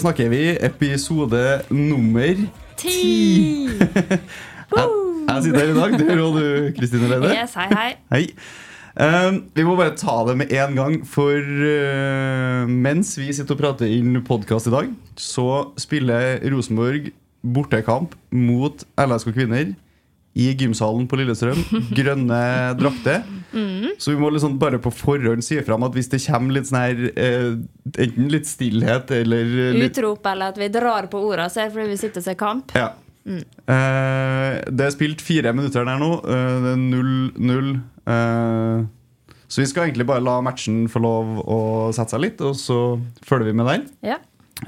Snakker vi episode nummer ti. jeg, jeg sitter her i dag. Du hører også du, Kristine Leide. Yes, hei, hei. Hei. Um, vi må bare ta det med en gang, for uh, mens vi sitter og prater inn podkast i dag, så spiller Rosenborg bortekamp mot LSK Kvinner i gymsalen på Lillestrøm. Grønne drakter. Så vi må liksom bare på forhånd si fram at hvis det kommer litt sånn her eh, Enten litt stillhet eller litt Utrop eller at vi drar på orda, så det fordi vi sitter og ser kamp. Ja. Eh, det er spilt fire minutter der nå. Eh, det er 0-0. Eh, så vi skal egentlig bare la matchen få lov å sette seg litt, og så følger vi med den. Ja.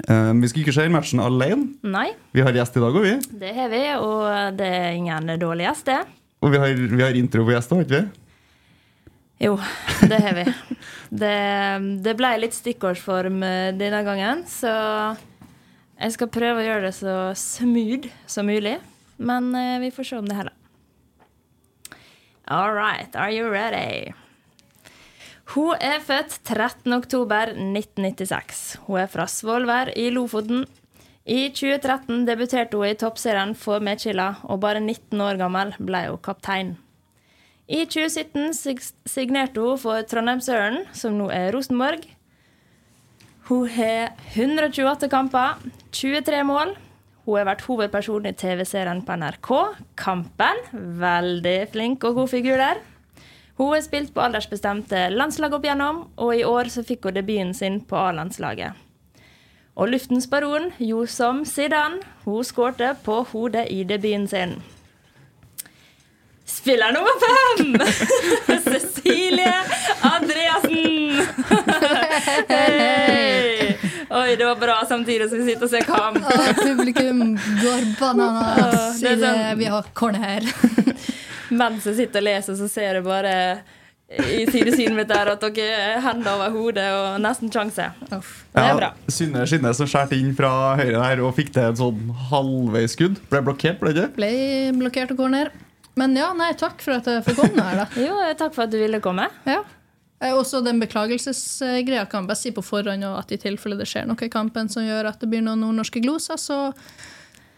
Eh, vi skal ikke se matchen alene. Nei, Vi har gjest i dag òg, vi. det har vi, og det er ingen dårlig gjest, det. Og vi har, vi har intro på gjest òg, ikke vi? Jo, det har vi. Det, det ble litt stikkordsform eh, denne gangen, så jeg skal prøve å gjøre det så smooth som mulig. Men eh, vi får se om det heller. All right, are you ready? Hun er født 13.10.1996. Hun er fra Svolvær i Lofoten. I 2013 debuterte hun i toppserien for Medkila, og bare 19 år gammel ble hun kaptein. I 2017 signerte hun for Trondheimsøren, som nå er Rosenborg. Hun har 128 kamper, 23 mål. Hun har vært hovedperson i TV-serien på NRK, Kampen. Veldig flink og god figur der. Hun har spilt på aldersbestemte landslag opp igjennom, og i år så fikk hun debuten sin på A-landslaget. Og luftens baron, jo som Zidane, hun skårte på hodet i debuten sin. Spiller nummer fem! Cecilie Andreassen! Hei! Oi, det var bra samtidig som vi sitter og ser kamp. Publikum går bananas. sånn- Vi har corner. Mens jeg sitter og leser, så ser jeg bare i sidesynet mitt der at dere har hender over hodet og nesten sjanse. Uff. Det er bra. Synne Skinne som skjærte inn fra høyre der og fikk til en sånn halvveisskudd. Ble blokkert, ble det ikke? Ble blokkert og corner. Men ja, nei, takk for at jeg fikk komme her, da. Jo, takk for at du ville komme. Ja. Eh, Også den beklagelsesgreia kan jeg bare si på forhånd, og at i tilfelle det skjer noe i kampen som gjør at det blir noen nordnorske gloser, så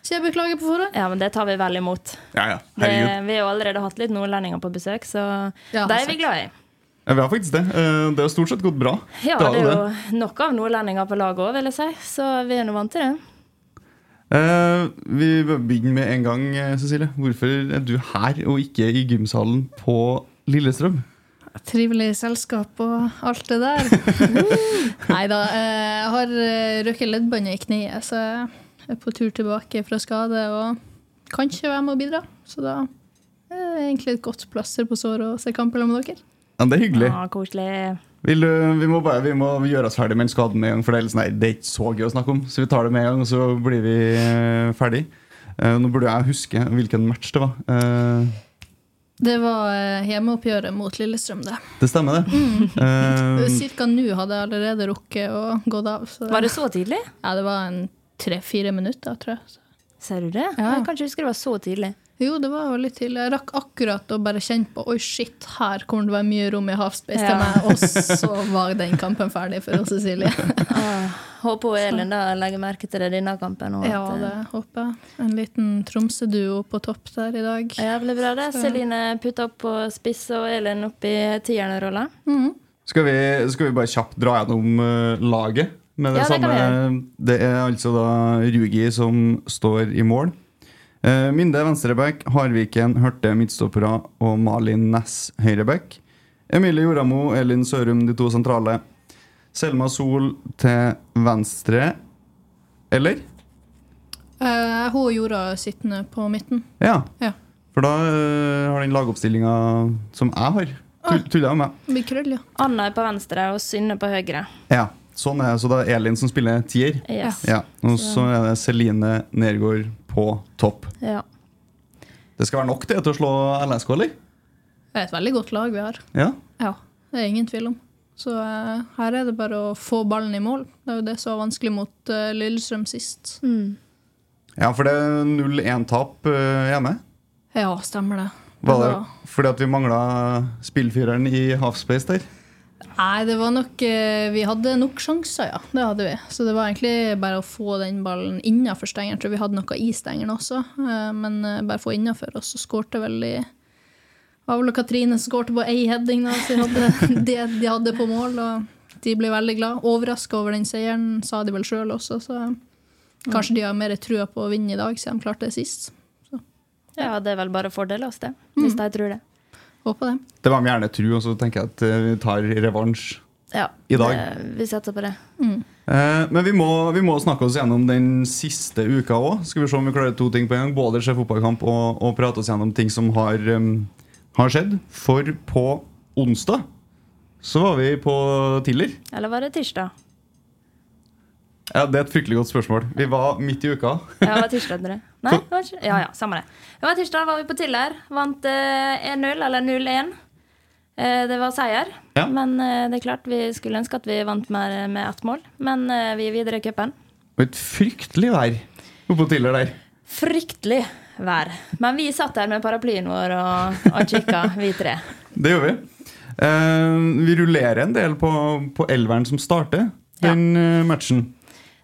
sier jeg beklager på forhånd. Ja, men det tar vi vel imot. Ja, ja. Det, vi har jo allerede hatt litt nordlendinger på besøk, så Ja, det er vi glad i. Ja, vi har faktisk det. Eh, Det har stort sett gått bra. Ja, Det det er det. jo nok av nordlendinger på laget òg, vil jeg si, så vi er nå vant til det. Uh, vi begynner med en gang, eh, Cecilie. Hvorfor er du her og ikke i gymsalen på Lillestrøm? Trivelig selskap og alt det der. Nei da. Jeg har røket leddbåndet i kneet, så er på tur tilbake fra skade og kan ikke være med å bidra. Så da er det egentlig et godt plaster på såret å se kamp sammen med dere. Ja, det er hyggelig. Ja, koselig. Vil, vi, må bare, vi må gjøre oss ferdig med den skaden med en gang, for det er, sånn, det er ikke så gøy å snakke om. Så vi tar det med en gang, og så blir vi eh, ferdig. Eh, nå burde jeg huske hvilken match det var. Eh, Det var hjemmeoppgjøret mot Lillestrøm, det. det stemmer, det. Eh, Cirka nå hadde jeg allerede rukket å gå av. Så Var det så tidlig? Ja, det var en tre-fire minutter, tror jeg. Ser du det? Ja. Jeg kan ikke huske det var så tidlig. Jo, det var jo litt tidlig. Jeg rakk akkurat å bare kjenne på Oi, shit, her kommer det være mye rom i halfspace Ja. til meg. Og så var den kampen ferdig for oss, Cecilie. Håper hun Elin da legger merke til det denne kampen. Og Ja, at, det håper jeg. En liten Tromsø-duo på topp der i dag. Jævlig bra, det. Celine putta opp på spiss og Elin opp i tiernerrolla. skal, vi, skal vi bare kjapt dra gjennom uh, laget? Med det, Ja, det samme. det er altså da Rugi som står i mål. Eh, Minde venstreback, Harviken Hørte midtstoppere og Malin Næss høyreback. Emilie Joramo, Elin Sørum de to sentrale. Selma Sol til venstre. Eller? Eh, hun gjorde sittende på midten. Ja. Ja. For da eh, har den lagoppstillinga som jeg har, tull- tulla jeg med. Krøll, ja. Anna er på venstre og Synne på høyre. Ja, sånn er det. Så det er Elin som spiller tier. Yes. Ja, Og så er det Celine Nergård på topp. Ja. Det skal være nok det til å slå LSK, eller? Det er et veldig godt lag vi har. Ja. Ja, det er ingen tvil om. Så uh, her er det bare å få ballen i mål. Det er jo det som var vanskelig mot uh, Lillestrøm sist. ja, for det er 0-1-tap uh, hjemme. Ja, stemmer det. Var det fordi at vi mangla spillfyreren i halfspace der? Nei, det var nok eh, Vi hadde nok sjanser, ja. Det hadde vi. Så det var egentlig bare å få den ballen innafor stengeren. Tror vi hadde noe i stengeren også, eh, men eh, bare få innafor. Og så skårte vel de var vel Katrine som skårte på ei heading, da, så de hadde, det de hadde på mål. Og de ble veldig glad. Overraska over den seieren, sa de vel sjøl også. Så kanskje de har mer trua på å vinne i dag, siden de klarte det sist. ja, det er vel bare fordel oss, det. Hvis de tror det. Håper det. Det var med gjerne tro, og så tenker jeg at eh, vi tar revansj. Ja, I dag. det- Vi setter på det. Eh, men vi må, vi må snakke oss gjennom den siste uka òg. Skal vi se om vi klarer to ting på en gang. Både se fotballkamp og, og prate oss gjennom ting som har, um, har skjedd. For på onsdag så var vi på Tiller. Eller var det tirsdag? Ja, Det er et fryktelig godt spørsmål. Vi var midt i uka. Ja, var tirsdag, dere? Nei, var ikke. Ja, ja, samme det. Det var tirsdag, var vi på Tiller. Vant eh, 1-0, eller 0-1. Eh, det var seier. Ja. Men eh, det er klart, vi skulle ønske at vi vant mer med ett mål. Men eh, vi er videre i cupen. Og et fryktelig vær på Tiller der. Fryktelig vær. Men vi satt der med paraplyen vår og, og kikka, vi tre. Det gjør vi. Eh, vi rullerer en del på, på elveren som starter den ja. matchen.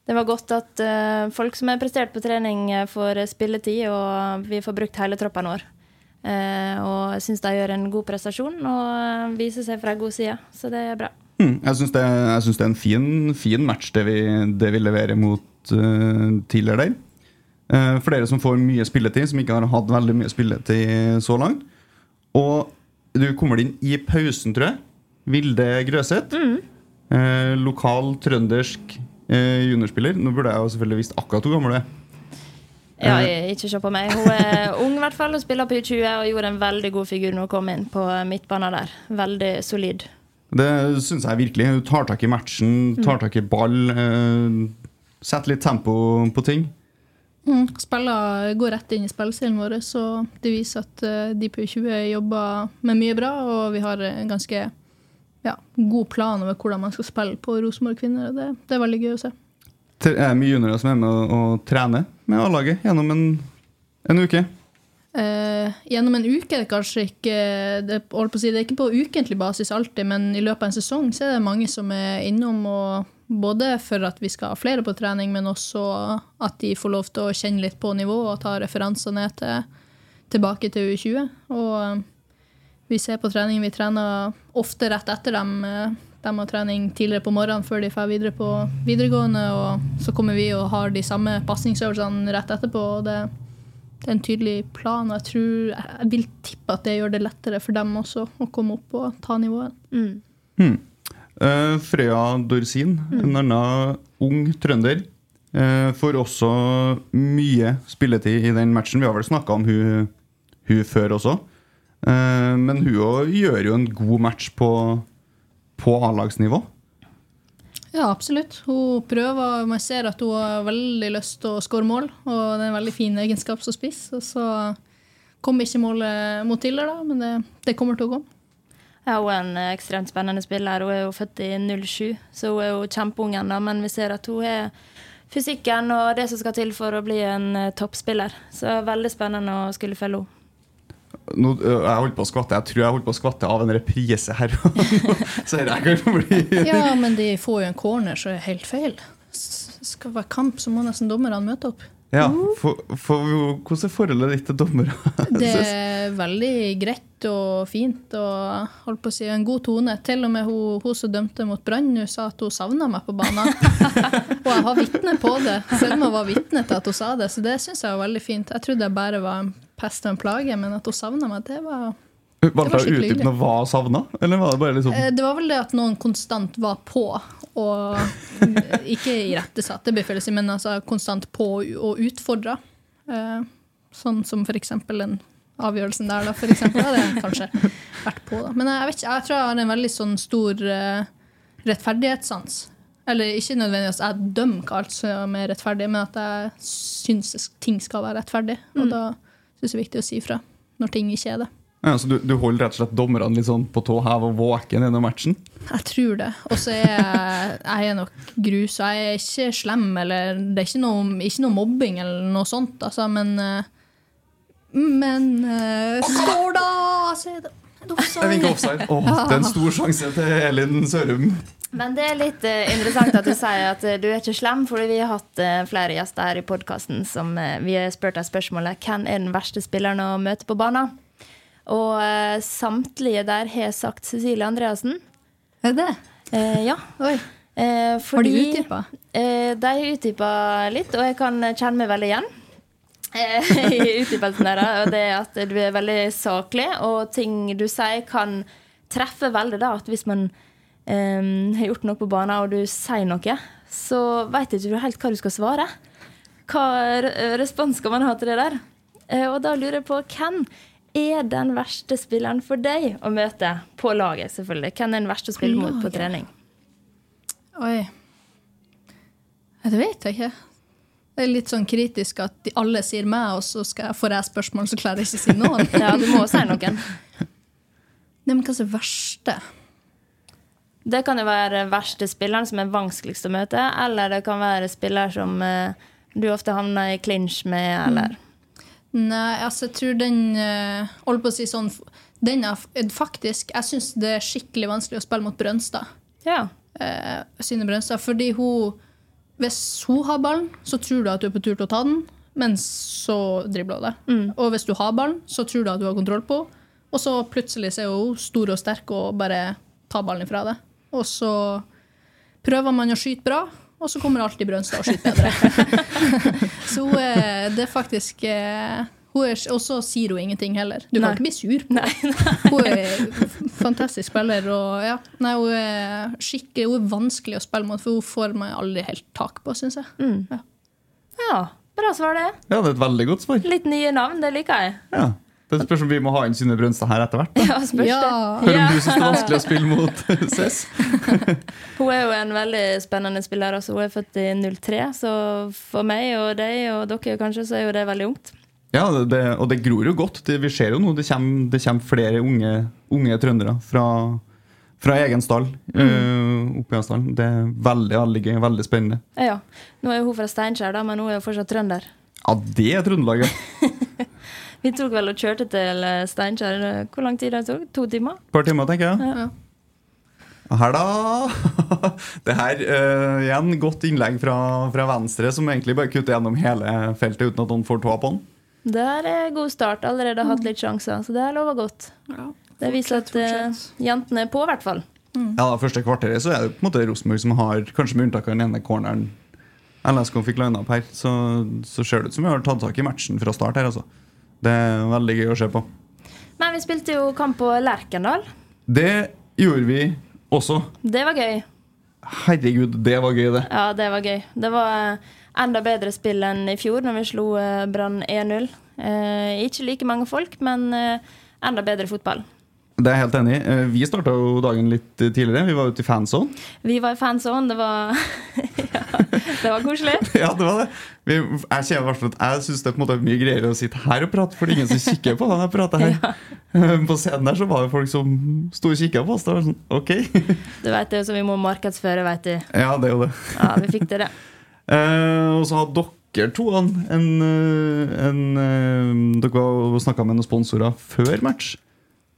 Det var godt at uh, folk som har prestert på trening, eh, får spilletid, og vi får brukt hele troppen vår. Uh, og jeg syns de gjør en god prestasjon og viser seg fra god side, så det er bra. Mm, jeg syns det, det er en fin, fin match, det vi, det vi leverer mot uh, tidligere der. Uh, for dere som får mye spilletid, som ikke har hatt veldig mye spilletid så langt. Og du kommer inn i pausen, tror jeg. Vilde Grøseth. Eh, lokal trøndersk eh, juniorspiller. Nå burde jeg jo selvfølgelig visst akkurat hvor gammel du er. Ja, ikke se på meg. Hun er ung i hvert fall og spiller på U20 og gjorde en veldig god figur når hun kom inn på midtbanen der. Veldig solid. Det syns jeg virkelig. Hun tar tak i matchen, tar tak i ball. Eh, setter litt tempo på ting. Mm, spiller, går rett inn i spillestilen vår, så det viser at eh, de på U20 jobber med mye bra, og vi har en ganske ja, god plan over hvordan man skal spille på Rosenborg kvinner. og Det, det er veldig gøy å se. Det er mye juniorer som er med å, å trene med A-laget gjennom en, en uke. Eh, gjennom en uke er det kanskje ikke det, holdt på å si, det er ikke på ukentlig basis alltid, men i løpet av en sesong så er det mange som er innom. og Både for at vi skal ha flere på trening, men også at de får lov til å kjenne litt på nivået og ta referanser ned til, tilbake til U20. Og eh, vi ser på trening, vi trener ofte rett etter dem. eh, De har trening tidligere på morgenen før de drar videre på videregående. Og så kommer vi og har de samme pasningsøvelsene rett etterpå. og det det er en tydelig plan, og jeg tror jeg vil tippe at det gjør det lettere for dem også å komme opp og ta nivået. Eh, Frøya Dorsin, en annen ung trønder, uh, får også mye spilletid i den matchen. Vi har vel snakka om hun, hun før også. Eh, men hun òg gjør jo en god match på, på A-lagsnivå? Ja, absolutt. Hun prøver, Man ser at hun har veldig lyst til å skåre mål, og det er en veldig fin egenskap som spiss. Og så kom ikke målet mot Tiller, da, men det, det kommer til å gå. Ja, hun er en ekstremt spennende spiller. Hun er jo født i 07, så hun er jo kjempeung ennå. Men vi ser at hun har fysikken og det som skal til for å bli en eh, toppspiller. Så veldig spennende å skulle følge henne. Nå, øh, jeg holdt på å skvatte Jeg tror jeg holdt på å skvatte av en reprise her. så her kan bli Ja, men de får jo en corner, så er det helt feil. Skal det være kamp, så må nesten dommerne møte opp. Ja, for, for, Hvordan er forholdet ditt til dommere? Det er veldig greit og fint og holdt på å si, en god tone. Til og med hun, hun som dømte mot Brann, sa at hun savna meg på banen. og jeg har vitne på det. Selma var vitne til at hun sa det, så det syns jeg var veldig fint. Jeg trodde jeg bare var en pest og en plage, men at hun savna meg, det var Valgte hun å utdype noe hva savna? Eller var det bare liksom Eh, Det var vel det at noen konstant var på, og ikke irettesatt, det blir feil men altså konstant på og utfordra. Eh, Sånn som for eksempel den avgjørelsen der, da, for eksempel. Hadde jeg kanskje vært på, da. Men jeg vet ikke, jeg tror jeg har en veldig sånn stor eh, rettferdighetssans. Eller ikke nødvendigvis jeg dømmer alt som er rettferdig, men at jeg syns ting skal være rettferdig. Og da syns det er viktig å si fra når ting ikke er det. ja, så du, du holder rett og slett dommerne litt sånn på tå hev og våken gjennom matchen? Jeg tror det. Og så er jeg, jeg er nok grus, jeg er ikke slem, eller det er ikke noe, ikke noe mobbing eller noe sånt, altså, men eh, Men uh, Skål, da! Så er det. Jeg vinker offside. Oh, det er en stor sjanse til Elin Sørum. Men det er litt uh, interessant at du sier at uh, du er ikke slem, for vi har hatt uh, flere gjester her i podkasten som vi har spurt deg spørsmålet hvem er den verste spilleren å møte på banen. Og samtlige der har sagt Cecilie Andreassen. Er det? Eh, ja. Oi. fordi, Har de fordi, utdypa? De har utdypa litt, og jeg kan kjenne meg veldig igjen. Eh, I utdypelsen der, og det er at du er veldig saklig, og ting du sier, kan treffe veldig. da, at Hvis man um, har gjort noe på banen, og du sier noe, så veit ikke du helt hva du skal svare. Hva respons skal man ha til det der? Eh, og da lurer jeg på hvem er den verste spilleren for deg å møte på laget, selvfølgelig? Hvem er den verste å spille mot på trening? Oi. Det vet jeg ikke. Det er litt sånn kritisk at de alle sier meg, og så skal jeg, får jeg spørsmål, så klarer jeg ikke å si noen. Ja, du må si noen. Nei, men hva er det verste? Det kan jo være verste spilleren som er vanskeligst å møte, eller det kan være spiller som eh, du ofte havner i clinch med, eller Nei, altså jeg tror den holder Holdt på å si sånn Den er faktisk Jeg syns det er skikkelig vanskelig å spille mot Brønstad. Ja. Eh, Synne Brønstad. Fordi hun Hvis hun har ballen, så tror du at du er på tur til å ta den, men så dribler hun det. Og hvis du har ballen, så tror du at du har kontroll på henne, og så plutselig er hun stor og sterk og bare tar ballen ifra deg. Og så prøver man å skyte bra, og så kommer alltid Brønstad og skyter bedre. så er, det er faktisk eh, Og så sier hun ingenting heller. Du kan Nei. ikke bli sur på henne. Hun er fantastisk spiller. Og ja, nei, hun er skikkelig hun er vanskelig å spille mot, for hun får meg aldri helt tak på, syns jeg. Ja. ja. Bra svar, det. Ja, det er et veldig godt svar. Litt nye navn, det liker jeg. Ja. Det spørs om vi må ha inn Synne Brønstad her etter hvert. da. Ja, spørs Ja. det. Hør om Ja. du syns det er vanskelig å spille mot Cess. Hun er jo en veldig spennende spiller. Altså, hun er født i 03, så for meg og deg og dere kanskje, så er jo det veldig ungt. Ja, det, og det gror jo godt. Det, vi ser jo nå det kommer, det kommer flere unge, unge trøndere fra, fra egen stall mm. opp i Asdalen. Det er veldig veldig gøy, veldig spennende. Ja. Nå er jo hun fra Steinkjer, da, men hun er jo fortsatt trønder. Ja, det er Trøndelag, ja. Vi tok vel og kjørte til eh, Steinkjer. Hvor lang tid det tok? To timer? Et par timer, tenker jeg. Ja. Her, da! Det her, uh, igjen, godt innlegg fra, fra venstre, som egentlig bare kutter gjennom hele feltet uten at noen får tåa på den. Det er er god start. Allerede hatt litt sjanser, så det er lover godt. Det viser at uh, jentene er på, i hvert fall. Ja, da, Første kvarteret så er det på en måte Rosenborg som har, kanskje med unntak av den ene corneren LSK fikk lina opp her, så, så ser det ut som vi har tatt tak i matchen fra start her. altså. Det er veldig gøy å se på. Men vi spilte jo kamp på Lerkendal. Det gjorde vi også. Det var gøy. Herregud, det var gøy, det. Ja, det var gøy. Det var eh, enda bedre spill enn i fjor, når vi slo eh, Brann 1-0. Eh, ikke like mange folk, men eh, enda bedre fotball. Det er jeg helt enig i. Vi starta jo dagen litt tidligere. Vi var ute i fanzone. Vi var i fanzone. Det var Ja, det var koselig. Ja, det var det. Vi, jeg kjenner at jeg syns det er på en måte mye greiere å sitte her og prate, for det er ingen som kikker på når jeg prater her. På scenen der så var det folk som sto og kikka på oss. Det var sånn, ok. Du vet det, så vi må markedsføre, vet du. Ja, det er jo det. Ja, vi fikk til det. Eh, og så har dere to en, en, eh, en eh, Dere snakka med noen sponsorer før match.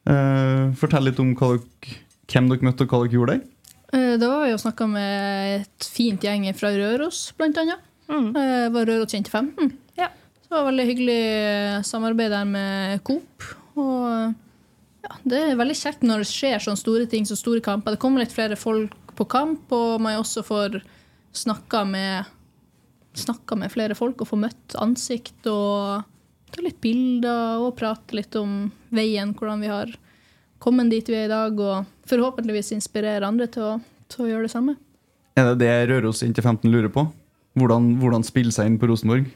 Eh, fortell litt om hva dere, hvem dere møtte, og hva dere gjorde der. Eh, Da var vi og snakka med et fint gjeng fra Røros, blant annet. Mm. Eh, var Røros kjent 15. Ja. Så det var veldig hyggelig samarbeid der med Coop. Og ja, det er veldig kjekt når det skjer sånne store ting som store kamper. Det kommer litt flere folk på kamp, og man også får snakka med, snakka med flere folk og få møtt ansikt og ta litt bilder og prate litt om veien, hvordan vi har kommet dit vi er i dag, og forhåpentligvis inspirere andre til å, til å gjøre det samme. Er det det Røros inntil 15 lurer på? Hvordan, hvordan spille seg inn på Rosenborg?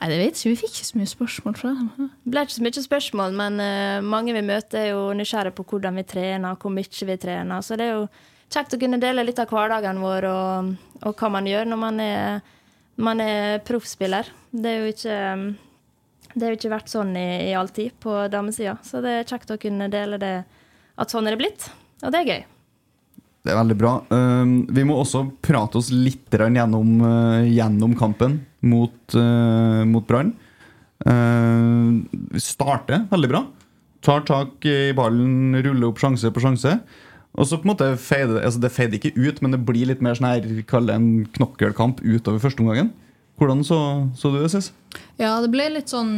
Nei, det vet ikke. Vi fikk ikke så mye spørsmål fra dem. Det ble ikke så mye spørsmål, men uh, mange vi møter, er jo nysgjerrige på hvordan vi trener, hvor mye vi trener. Så det er jo kjekt å kunne dele litt av hverdagen vår og, og hva man gjør når man er, man er proffspiller. Det er jo ikke det har jo ikke vært sånn i, i all tid på damesida, så det er kjekt å kunne dele det at sånn er det blitt. Og det er gøy. Det er veldig bra. Uh, vi må også prate oss litt gjennom, uh, gjennom kampen mot, uh, mot Brann. Uh, starter veldig bra. Tar tak i ballen, ruller opp sjanse på sjanse. Og så på en måte feide, altså det feide ikke ut, men det blir litt mer sånn her, kall det en knokkelkamp utover første omgangen. Hvordan så, så du det, Sis? Ja, det ble litt sånn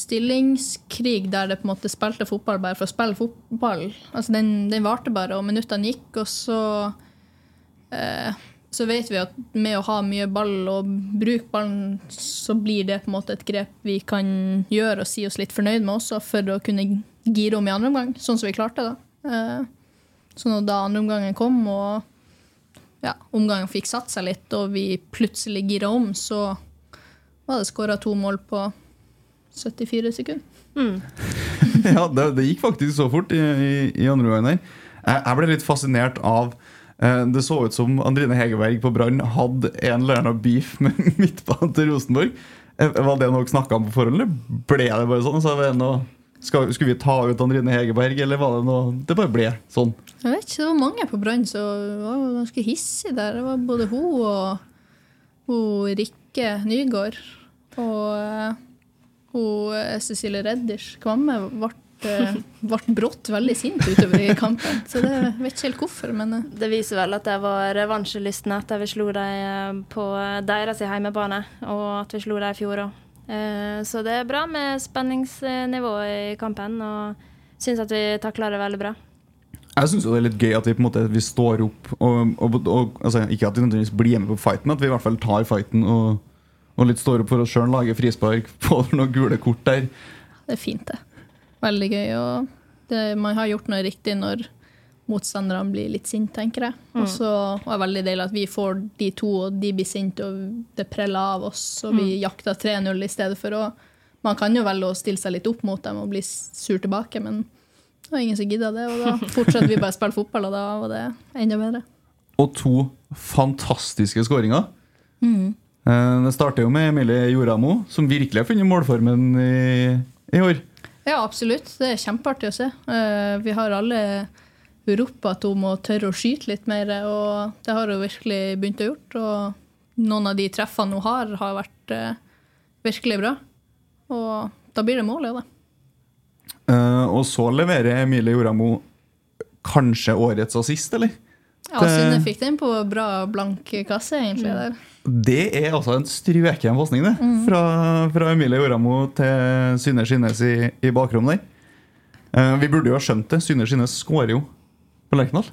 stillingskrig der det på en måte spilte fotball bare for å spille fotball. Altså den, den varte bare, og minuttene gikk, og så eh, Så vet vi at med å ha mye ball og bruke ballen, så blir det på en måte et grep vi kan gjøre og si oss litt fornøyd med også, for å kunne gire om i andre omgang, sånn som vi klarte da. Eh, så når da andre omgangen kom, og ja, omgangen fikk satt seg litt, og vi plutselig gira om, så var det skåra to mål på 74 sekunder. ja, det, det gikk faktisk så fort i, i, i andre omgang der. Jeg, jeg ble litt fascinert av eh, Det så ut som Andrine Hegerberg på Brann hadde en eller annen beef med midtbanen til Rosenborg. Eh, Var det noe dere snakka om på forhånd, eller ble det bare sånn? Så var det noe, skal, skulle vi ta ut Andrine Hegerberg, eller var det noe Det bare ble sånn? Jeg vet ikke, Det var mange på Brann som var ganske hissige der. Det var både hun og hun Rikke Nygård og eh, hun eh, Cecilie Redders Kvamme ble, eh, ble brått veldig sint utover i kampen. Så det jeg vet ikke helt hvorfor, men Det viser vel at jeg var revansjelystne etter vi slo dem på deres hjemmebane, og at vi slo dem i fjor òg. Så det er bra med spenningsnivået i kampen, og syns at vi takler det veldig bra. Jeg syns det er litt gøy at vi på en måte vi står opp og, og, og altså, Ikke at vi nødvendigvis blir med på fighten, men at vi i hvert fall tar fighten og, og litt står opp for oss sjøl. Lager frispark, får noen gule kort der. det er fint, det. Veldig gøy. Og det, man har gjort noe riktig når motstanderne blir litt sinte, tenker jeg. Og så er det veldig deilig at vi får de to, og de blir sinte, og det preller av oss, og vi jakter 3-0 i stedet for å Man kan jo velge å stille seg litt opp mot dem og bli sur tilbake, men det var ingen som gidda det, og da fortsetter vi bare å spille fotball, og da var det enda bedre. Og to fantastiske skåringer. Mm. Det starter jo med Emilie Joramo, som virkelig har funnet målformen i, i år. Ja, absolutt. Det er kjempeartig å se. Eh, Vi har alle ropt at hun må tørre å skyte litt mer, og det har hun virkelig begynt å gjøre. Og noen av de treffene hun har, har vært eh, virkelig bra. Og da blir det mål, ja det. Uh, Og så leverer Emilie Joramo kanskje årets assist, eller? Ja, Synne fikk den på bra blank kasse, egentlig. der. Det er altså en strøken pasning, det. Fra, fra Emilie Joramo til Synne Skinnes i, i bakrommet der. Uh, vi burde jo ha skjønt det. Synne Skinnes skårer jo på Lerkendal.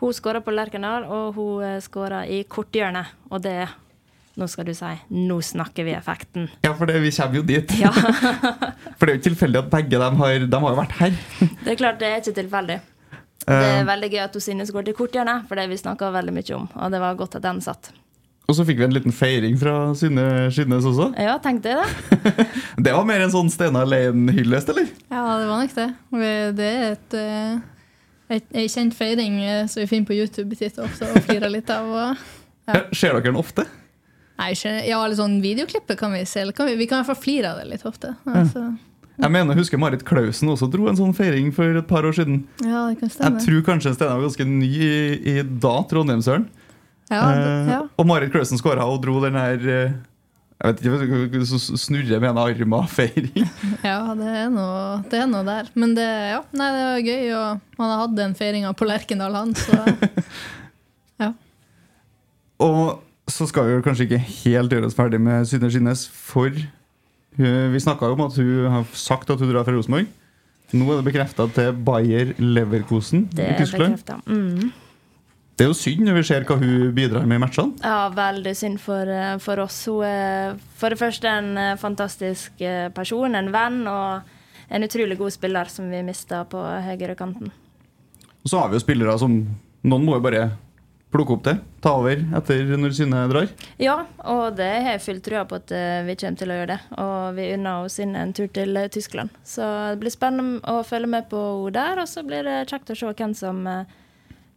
Hun skåra på Lerkendal, og hun skåra i korthjørnet. Og det Nå skal du si Nå snakker vi effekten. Ja, for det, vi kommer jo dit. Ja. For det er jo ikke tilfeldig at begge dem har, de har vært her. Det er klart, det er ikke tilfeldig. Det er veldig gøy at Synne skåret i korthjørnet, for det vi snakka veldig mye om. Og det var godt at den satt. Og så fikk vi en liten feiring fra Synne Skinnes også. Ja, tenkte jeg det. Det var mer en sånn Steinar Lein-hyllest, eller? Ja, det var nok det. Det er eh, et, ei kjent feiring eh, som vi finner på YouTube titt ofte og flirer litt av. Og, Ja. Ser dere den ofte? nei, ikke, ja, eller sånn videoklippet kan vi se. Eller kan vi, vi kan i hvert fall flire av det litt ofte. Altså, Jeg mener, husker Marit Klausen også dro en sånn feiring for et par år siden. ja, det kan Jeg tror kanskje Steinar var ganske ny i, i da Trondheimsøren. Ja, det, Eh, ja. Og Marit Klausen skåra og dro den her eh, Jeg vet ikke, så snurre med en arm av feiring. ja det, er noe, det er noe der. Men det, ja, nei, det var gøy, og han har hatt den feiringa på Lerkendal, han. Så ja. Og så skal vi kanskje ikke helt gjøre oss ferdig med Synne Skinnes, for eh, vi snakka jo om at hun har sagt at hun drar fra Rosenborg. Nå er det bekrefta til Bayer Leverkosen Det i er Tyskland. bekrefta. Mm. Det er jo synd når vi ser hva hun bidrar med i matchene. Ja, veldig synd for, eh, for oss. Hun er for det første en eh, fantastisk eh, person, en venn, og en utrolig god spiller som vi mista på høyrekanten. Og så har vi jo spillere som Noen må jo bare plukke opp det, ta over etter når Synne drar. Ja, og det har jeg full trua på at vi kommer til å gjøre det. Og vi unner inn en tur til Tyskland. Så det blir spennende å følge med på henne der, og så blir det kjekt å se hvem som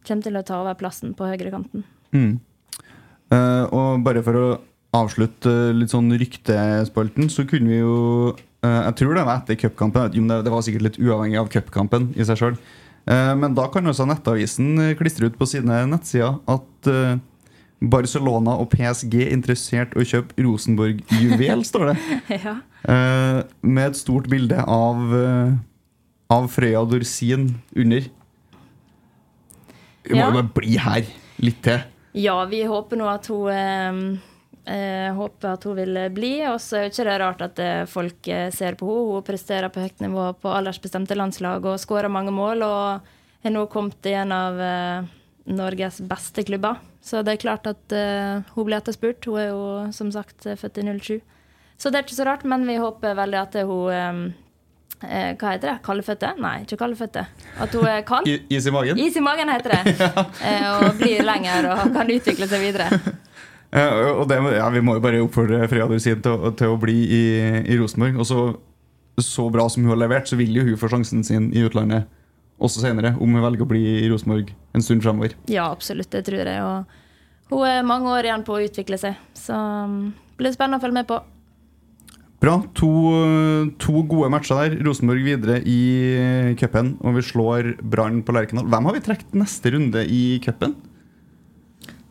kommer til å ta over plassen på høyrekanten. Mm. Uh, og bare for å avslutte eh, litt sånn ryktespalten, så kunne vi jo uh, Jeg tror det var etter cupkampen. Det, var sikkert litt uavhengig av cupkampen i seg sjøl. men da kan også Nettavisen eh, klistre ut på sine nettsider at eh, Barcelona og PSG er interessert å kjøpe Rosenborg-juvel, står det. ja. Eh, med et stort bilde av, eh, av Frøya Dorsin under. Vi må jo bare bli her litt til. Ja, vi håper nå at hun eh, eh, håper at hun vil bli. Og så er jo ikke det rart at eh, folk eh, ser på henne. Hun presterer på høyt nivå på aldersbestemte landslag og skårer mange mål. Og har nå kommet i en av eh, Norges beste klubber. Så det er klart at eh, hun blir etterspurt. Hun er jo som sagt født i 07. Så det er ikke så rart, men vi håper veldig at hun eh, Hva heter det? Kaldfødte? Nei, ikke kaldfødte. At hun er kald. Is i magen? Is i magen heter det. Eh, og blir lenger og kan utvikle seg videre. Eh, og det, ja, vi må jo bare oppfordre Freya Dorsin til, til å bli i, i Rosenborg. Og så, så bra som hun har levert, så vil jo hun få sjansen sin i utlandet også senere. Om hun velger å bli i Rosenborg en stund fremover. Ja, absolutt. Det tror jeg. Og hun er mange år igjen på å utvikle seg. Så det blir det spennende å følge med på. Bra. To, to gode matcher der. Rosenborg videre i cupen, og vi slår Brann på Lerkendal. Hvem har vi trukket neste runde i cupen?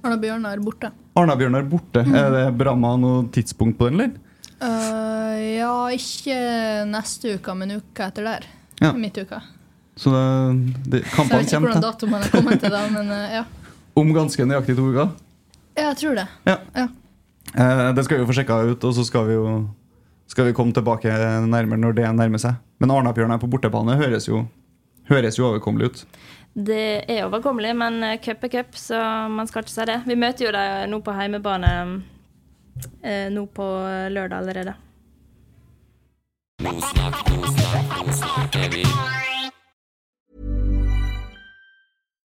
Arna Bjørnar borte. Arna-Bjørnar borte. Er det Bramma noe tidspunkt på den, eller? Uh, ja, ikke neste uke, men uka etter der. Ja. Midtuka. Så det, det, til? jeg vet ikke hvordan datoen dato man kommet til da, men eh, ja. om ganske nøyaktig to uker. Ja, Jeg tror det. Ja. Ja. Uh, det skal vi jo få sjekka ut, og så skal vi jo skal vi komme tilbake nærmere når det nærmer seg. Men Arna-Bjørnar på bortebane høres jo, høres jo overkommelig ut. Det er overkommelig, men eh, cup er cup, så man skal ikke si det. Vi møter jo dem nå på heimebane eh, nå på lørdag allerede.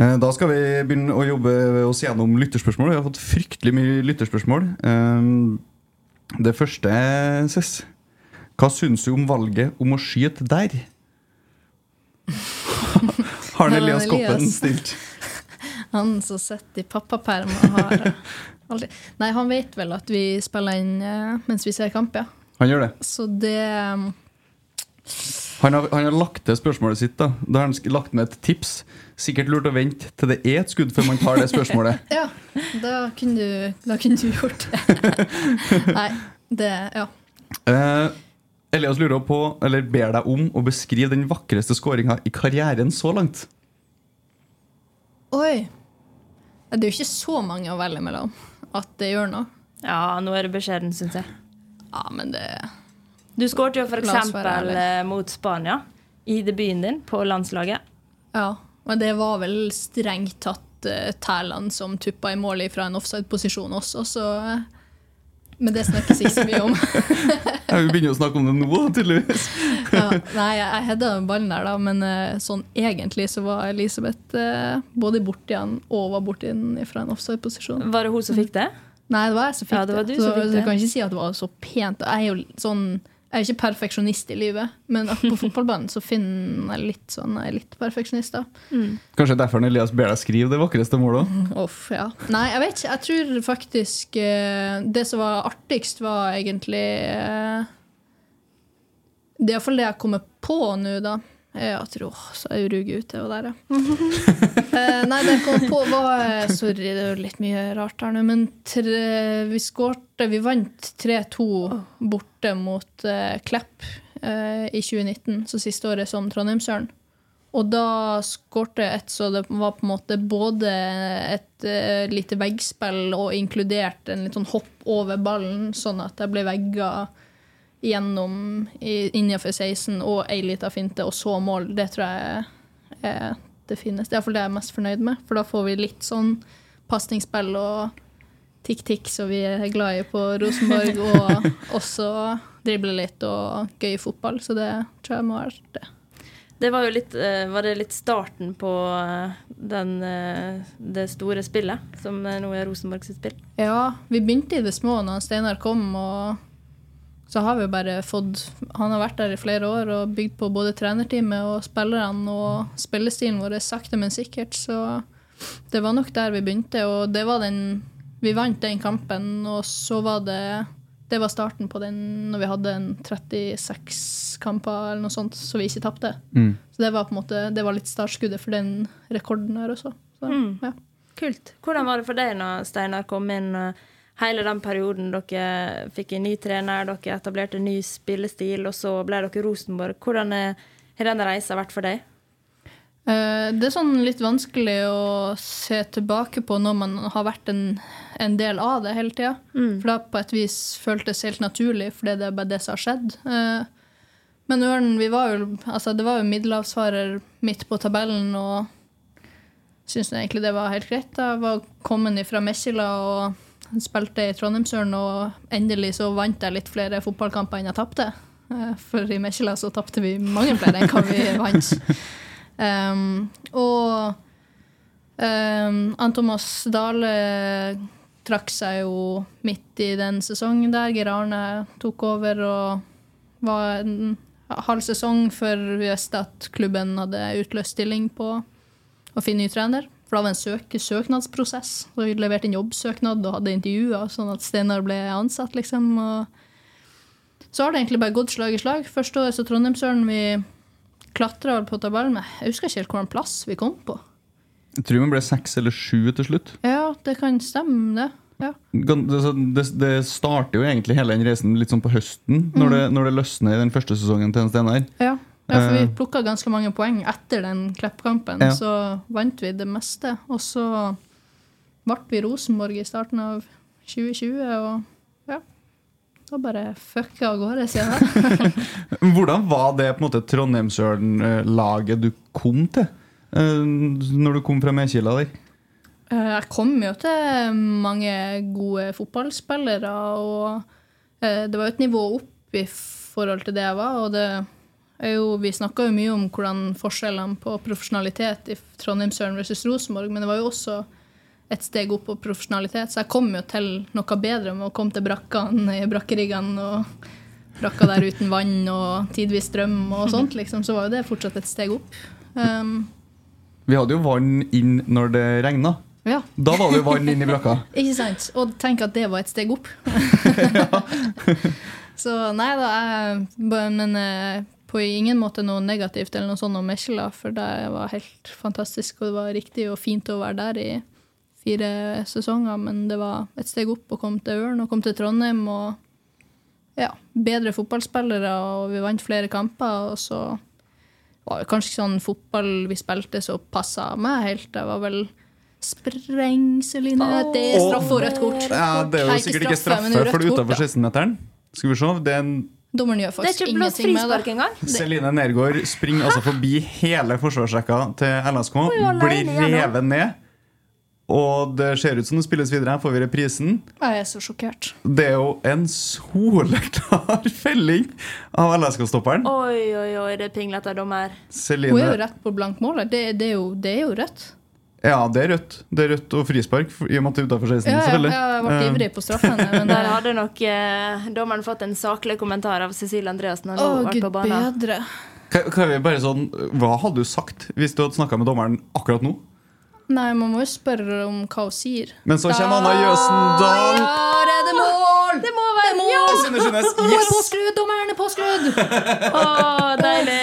Eh, Da skal vi begynne å jobbe oss gjennom lytterspørsmål. Vi har fått fryktelig mye lytterspørsmål. Eh, Det første, Cess. Hva syns du om valget om å skyte der? Har den Elias Koppen stilt? Han som sitter i pappaperm har aldri Nei, han vet vel at vi spiller inn eh, mens vi ser kamp, ja. Han gjør det. Så det um, Han har, han har lagt til spørsmålet sitt. Da Da har han lagt med et tips. Sikkert lurt å vente til det er et skudd før man tar det spørsmålet. Ja, da kunne du, da kunne du gjort det. Nei, det Ja. Eh, Elias lurer på, eller ber deg om å beskrive den vakreste skåringa i karrieren så langt. Oi. Det er jo ikke så mange å velge mellom at det gjør noe. Ja, nå er det beskjeden, syns jeg. Ja, men det Du skåret jo f.eks. mot Spania i debuten din på landslaget. Ja. men det var vel strengt tatt uh, Tæland som tuppa i mål fra en offside-posisjon også, så eh, Men det snakkes ikke så mye om. Ja, vi begynner å snakke om det nå, tydeligvis. ja, nei, jeg, jeg hedda ballen der, da, men eh, sånn egentlig så var Elisabeth eh, både borti han og var borti den fra en offside-posisjon. Var det hun som fikk det? Nei, det var jeg som fikk Ja, det var du Så, som fikk så det. jeg kan ikke si at det var så pent. Jeg er jo sånn jeg er ikke perfeksjonist i livet, men på fotballbanen så finner jeg litt sånn, jeg er litt perfeksjonist. da. Kanskje derfor Elias ber deg skrive det vakreste målet. Uff, ja. Nei, jeg vet ikke. Jeg tror faktisk eh, Det som var artigst, var egentlig eh, Det er iallfall det jeg kommer på nå, da. Er tror åh, så er ruger ut ute og der, ja. eh, nei, det jeg kom på, var eh, Sorry, det er jo litt mye rart her nå, men tre, vi skårte Vi vant 3-2 borte mot eh, Klepp eh, i 2019, så siste året som Trondheimsøren. Og da skårte jeg et så det var på en måte både et eh, lite veggspill og inkludert en litt sånn hopp over ballen, sånn at jeg ble vegga gjennom innenfor 16 og ei lita finte, og så mål. Det tror jeg er det fineste. Iallfall det jeg er mest fornøyd med, for da får vi litt sånn pasningsspill og tikk-tikk som vi er glad i på Rosenborg, og også drible litt og gøy fotball. Så det tror jeg må være det. Det var jo litt, eh, var det litt starten på eh, den, eh, det store spillet, som nå er Rosenborg sitt spill. Ja, vi begynte i det små når Steinar kom, og så har vi jo bare fått Han har vært der i flere år og bygd på både trenerteamet og spillerne og spillestilen vår sakte, men sikkert, så det var nok der vi begynte, og det var den Vi vant den kampen, og så var det det var starten på den når vi hadde en 36 kamper eller noe sånt, så vi ikke tapte. Mm. Så det var på en måte, det var litt startskuddet for den rekorden her også. Så, ja. Kult. Hvordan var det for deg når Steinar kom inn? og Hele den perioden dere fikk en ny trener, dere etablerte en ny spillestil, og så ble dere Rosenborg. Hvordan har den reisa vært for deg? Eh, Det er sånn litt vanskelig å se tilbake på når man har vært en, en del av det hele tida. For det har på et vis føltes helt naturlig, fordi det er bare det som har skjedd. Eh, Men Ørnen, vi var jo, altså det var jo middelhavsfarer midt på tabellen, og syntes egentlig det var helt greit. Jeg var kommet fra Messila og spilte i Trondheimsølen, og endelig så vant jeg litt flere fotballkamper enn jeg tapte. Eh, For i Messila så tapte vi mange flere enn hva vi vant. Um, og um, Ann Thomas Dale trakk seg jo midt i den sesongen der. Geir Arne tok over og var en halv sesong før vi visste at klubben hadde utløst stilling på å finne ny trener. For da var det en søk søknadsprosess. Så vi leverte en jobbsøknad og hadde intervjuer, sånn at Steinar ble ansatt, liksom. Og så har det egentlig bare gått slag i slag. Første året så Trondheimsøren vi klatra på tabellen, med, jeg husker ikke helt hvilken plass vi kom på. Jeg tror vi ble seks eller sju til slutt. Ja, det kan stemme, det. Ja. Det, det, det starter jo egentlig hele den reisen litt sånn på høsten, når, det, når det løsner i den første sesongen til Steinar. Ja. Ja, for vi Eh. plukka ganske mange poeng etter den Klepp-kampen. Ja. Så vant vi det meste. Og så ble vi Rosenborg i starten av 2020, og ja. da bare fucka av gårde siden da. Hvordan var det på en måte Trondheimsølen-laget du kom til? eh, Når du kom fra Medkila der? Eh, Jeg kom jo til mange gode fotballspillere, og eh, det var jo et nivå opp i forhold til det jeg var. Og det jo, vi snakka jo mye om hvordan forskjellene på profesjonalitet i Trondheimsøren versus Rosenborg, men det var jo også et steg opp på profesjonalitet, så jeg kom jo til noe bedre med å komme til brakkene brakkeriggene og brakka der uten vann og tidvis strøm og sånt, liksom. Så var jo det fortsatt et steg opp. Um, Vi hadde jo vann inn når det regna. ja. Da var det jo vann inn i brakka. Ikke sant? Og tenk at det var et steg opp. så nei da, jeg, men eh, på ingen måte noe negativt eller noe sånt om Mekjela, for det var helt fantastisk, og det var riktig og fint å være der i fire sesonger, men det var et steg opp å komme til Ørn og komme til Trondheim og ja, bedre fotballspillere, og vi vant flere kamper, og så var det kanskje ikke sånn fotball vi spilte som passa meg helt. Det var vel sprengseline. Det er straffe og rødt kort. Ja, Det er jo sikkert ikke straffe, for det er utafor da. 16-meteren. Skal vi se. Det er en Dommeren gjør faktisk ingenting med det. engang. Celine Nergård springer altså forbi hele forsvarsrekka til LSK, blir revet ned. Og det ser ut som det spilles videre. Her får vi reprisen. Jeg er så sjokkert. Det er jo en soleklar felling av LSK-stopperen. Oi, oi, oi, det pinglete dommer. Hun er jo rett på blank mål. Det, det, er jo, det er jo rødt. Ja, det er rødt. Det er rødt og frispark, i og med at det er utafor 16. Ja, ja, selvfølgelig. ja, jeg ble Eh, ivrig på straffen. Men Der hadde nok eh, dommeren fått en saklig kommentar av Cecilie Andreassen. Å, hun gud bedre. kan, kan vi bare sånn, Hva hadde du sagt hvis du hadde snakka med dommeren akkurat nå? Nei, man må jo spørre om hva hun sier. Men så kommer Anna Jøsendal. Ja, er det mål! Det må være mål! ja! Synne er yes! påskrudd! Dommeren er påskrudd! Å, deilig.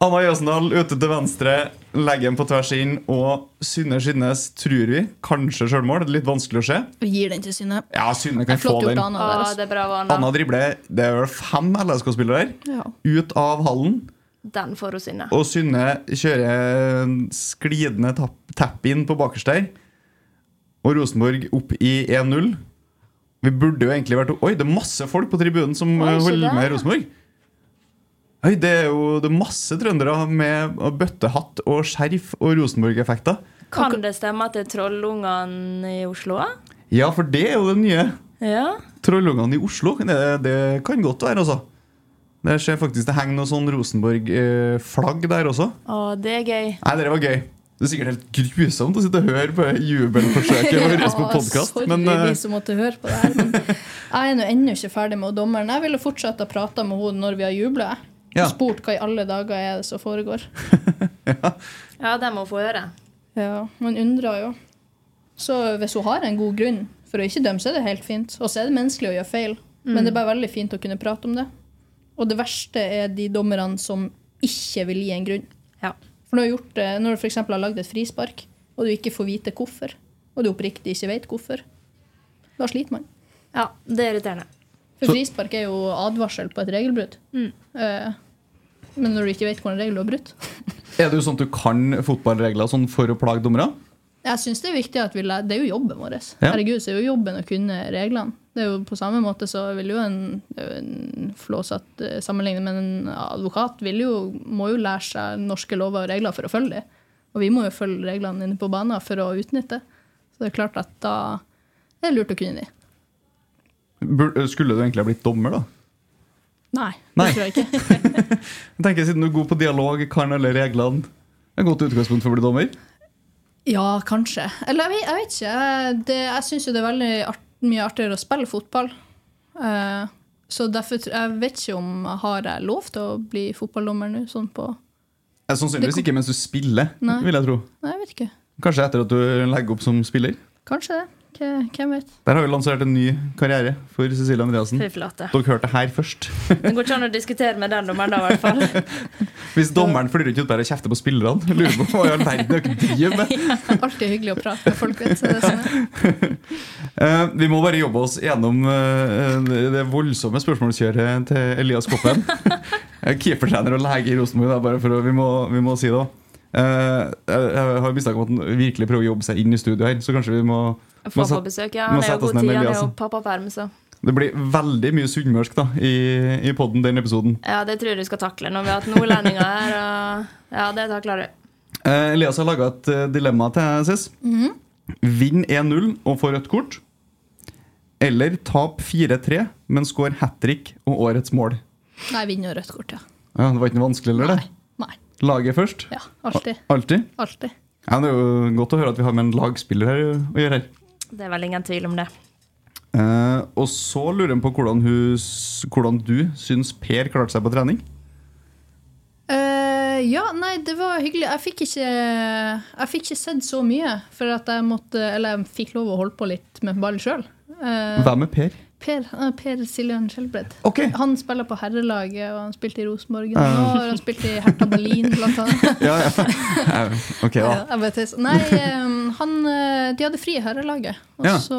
Anna Jøsendal ute til venstre, legger den på tvers inn, og Synne Skinnes tror vi kanskje sjølmål. Det er litt vanskelig å se. Vi gir den til Synne. Ja, Synne kan få den. Anna der. Altså. det er bra, Anna. Anna dribler Det er vel fem LSK-spillere der Ja. Ut av hallen. Den får hun Synne. Og Synne kjører en sklidende tapp, tapp inn på bakerst der. Og Rosenborg opp i 1-0. Vi burde jo egentlig vært Oi, det er masse folk på tribunen som Oi, holder der, med ja. Rosenborg. Oi, det er jo det er masse trøndere med bøttehatt og skjerf og Rosenborg-effekter. Kan det stemme at det er trollungene i Oslo? Ja, for det er jo det nye. Ja. Trollungene i Oslo. Det, det kan godt være, altså. Det ser faktisk det henger noe sånn Rosenborg-flagg der også. Å, det er gøy. Nei, det var gøy. Det er sikkert helt grusomt å sitte og høre på jubelforsøket vårt på podkast. Men eh, de som måtte høre på det her. Men jeg er nå ennå ikke ferdig med dommeren. Jeg ville fortsatt ha prata med henne når vi har jubla. Ja. Og spurt hva i alle dager er det som foregår. Ja, det må hun få høre. Ja, Man undrer jo. Så hvis hun har en god grunn for å ikke dømme, så er det helt fint. Og så er det menneskelig å gjøre feil. Men det er bare veldig fint å kunne prate om det. Og det verste er de dommerne som ikke vil gi en grunn. Ja. For når du, gjort når du for eksempel har lagd et frispark, og du ikke får vite hvorfor, og du oppriktig ikke vet hvorfor, da sliter man. ja, det er irriterende. For frispark er jo advarsel på et regelbrudd. Mm. men når du ikke vet hvordan du er brutt er det jo sånn at du kan fotballregler sånn for å plage dommere? Jeg synes Det er viktig at vi lærer, det er jo jobben vår. Ja. Herregud, så er jo jobben å kunne reglene. Det er jo På samme måte så vil jo en, en flåsatt sammenligne med en advokat vil jo, må jo lære seg norske lover og regler for å følge dem. Og vi må jo følge reglene inne på banen for å utnytte. Så det er klart at da er det lurt å kunne de. Bur- Skulle du egentlig ha blitt dommer, da? Nei, Nei. det tror jeg ikke. Jeg tenker Siden du er god på dialog, kan alle reglene et godt utgangspunkt for å bli dommer. Ja, kanskje. Eller jeg vet, ikke. Det, jeg syns jo det er veldig art, mye artigere å spille fotball. Uh, så derfor Jeg vet ikke om har jeg lov til å bli fotballdommer nå, sånn på Jeg Sannsynligvis ikke mens du spiller, Nei. vil jeg tro. Nei, jeg vet ikke. Kanskje etter at du legger opp som spiller. Kanskje det. Hvem vet? Der har vi lansert en ny karriere for Cecilie Andreassen. Dere hørte det her først. Det går ikke an å diskutere med den dommeren, da, i hvert fall. Hvis dommeren flyr ut bare og kjefter på spillerne, lurer på hva i all verden dere driver med. Alltid hyggelig å prate med folk, vet du. Sånn. Eh, vi må bare jobbe oss gjennom eh, det voldsomme spørsmålskjøret til Elias Koppen. Er Keepertrener og lege i Rosenborg, bare for å, vi, må, vi må si det. Eh, jeg, jeg har mistanke om at han virkelig prøver å jobbe seg inn i studio her, så kanskje vi må, Få på besøk, ja. Han er jo god tid, han er jo pappaperm, så Det blir veldig mye sunnmørsk da, i, i podden den episoden. Ja, det tror jeg du skal takle når vi har hatt nordlendinger her. Og ja, det takler du. Eh, Elias har laga et eh, dilemma til Sis. Vinn 1-0 og få rødt kort. Eller tap 4-3, men skår hat trick og årets mål. Nei, vinn og rødt kort, ja. Ja, Det var ikke noe vanskelig, eller det? Nei. Laget først? Ja, alltid. Alltid? Alltid. Ja, Det er jo godt å høre at vi har med en lagspiller her å gjøre her. Det er vel ingen tvil om det. Eh, og så lurer jeg på hvordan, hun, hvordan du syns Per klarte seg på trening. Eh, ja, nei, det var hyggelig. Jeg fikk ikke, jeg fikk ikke sett så mye, for at jeg måtte Eller jeg fikk lov å holde på litt med ball sjøl. Hvem er Per? Per, eh, per Siljan Skjelbred. Okay. Han spiller på herrelaget, og han spilte i Rosenborg. Nå har han spilt i Hertha Berlin, blant annet. Ja, ja. Eh, Ok, da. Nei, eh, han, eh, de hadde fri i herrelaget. Og Ja. så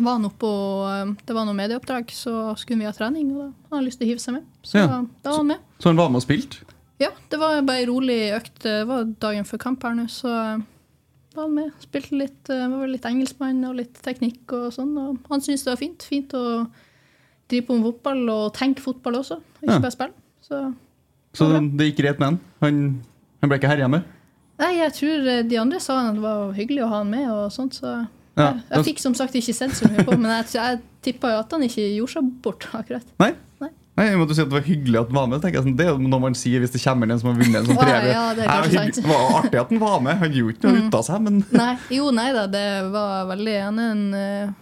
var han oppe og Det var noe medieoppdrag, så skulle vi ha trening, og da hadde han lyst til å hive seg med. Så Ja. da var han med. Så han var med og spilte? Ja, det var bare ei rolig økt. Det var dagen før kamp her nå, så eh, var han med. Spilte litt, eh, var litt engelskmann og litt teknikk og sånn. Og han syntes det var fint. Fint å drive på med fotball og tenke fotball også, ikke Ja. bare spille. Så Så det gikk greit med han? Han, han ble ikke herja med? Nei, jeg tror eh, de andre sa at det var hyggelig å ha han med og sånt, så Ja, jeg, jeg fikk som sagt ikke sett så mye på, men jeg, jeg tippa jo at han ikke gjorde seg bort, akkurat. Nei? Nei. Nei, jeg måtte si at Det var hyggelig at han var med. jeg sånn, Det er jo noe man sier hvis det kommer en som har vunnet en sånn premie. ja, det. Det var artig at han var med. Han gjorde ikke noe ut av seg, men Nei, jo, nei da, det var veldig er en eh,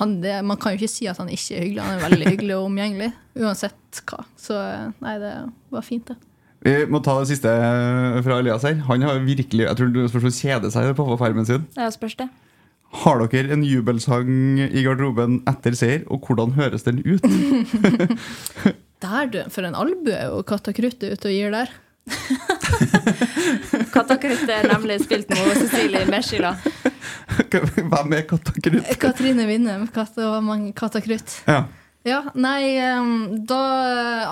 han, det, Man kan jo ikke si at han ikke er hyggelig. Han er veldig hyggelig og omgjengelig, uansett hva. Så eh, nei, det var fint, det. Vi må ta det siste fra Elias her. Han har virkelig Jeg tror du kjeder seg på farmen sin. Ja, spørs det. Har dere en jubelsang i garderoben etter seier, og hvordan høres den ut? Der, du. For en albue er jo Katta Krutt ute og gir der. Katakrutt er nemlig spilt med Cecilie Meshila. Hvem er Katta Krutt? Katrine Winnem, Katta, og mange Katta Krutt. Ja. Ja, nei, da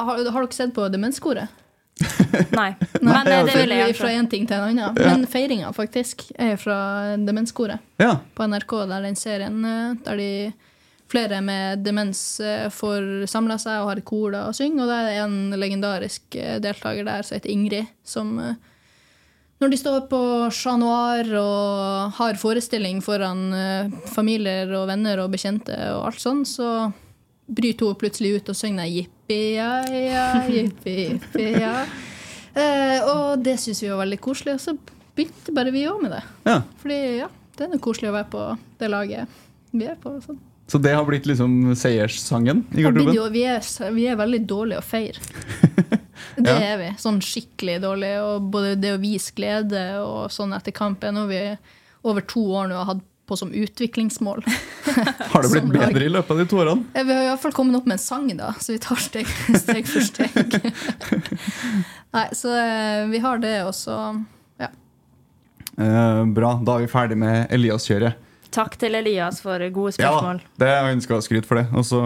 har, har dere sett på Demenskoret? Nei. Men eh, det vil jeg Fra én en ting til en annen. Men feiringa faktisk er fra Demenskoret ja. på NRK, der den serien eh, der de flere med demens eh, får samla seg og har kor og synger. Og det er en legendarisk eh, deltaker der som heter Ingrid, som eh, når de står på Chat Noir og har forestilling foran eh, familier og venner og bekjente og alt sånn, så bryter hun plutselig ut og synger jippi, ja, ja, jippi, jippi, ja. Eh, og det syns vi var veldig koselig, og så begynte bare vi òg med det. ja. Fordi ja, det er noe koselig å være på det laget vi er på. Sånn. Så det har blitt liksom seierssangen i garderoben? jo, vi, er, vi er veldig dårlige å feire. Det Ja. er vi. Sånn skikkelig dårlige. Og både det å vise glede og sånn etter kamp er noe vi over to år nå har hatt på som utviklingsmål. Har det blitt som lag. bedre i løpet av de to årene? Vi har i hvert fall kommet opp med en sang, da, så vi tar steg, steg for steg. Nei, så eh, vi har det, også. ja. Eh, bra, da er vi ferdig med Elias-kjøret. Takk til Elias for gode spørsmål. Ja, det er skal skryt for det. Og så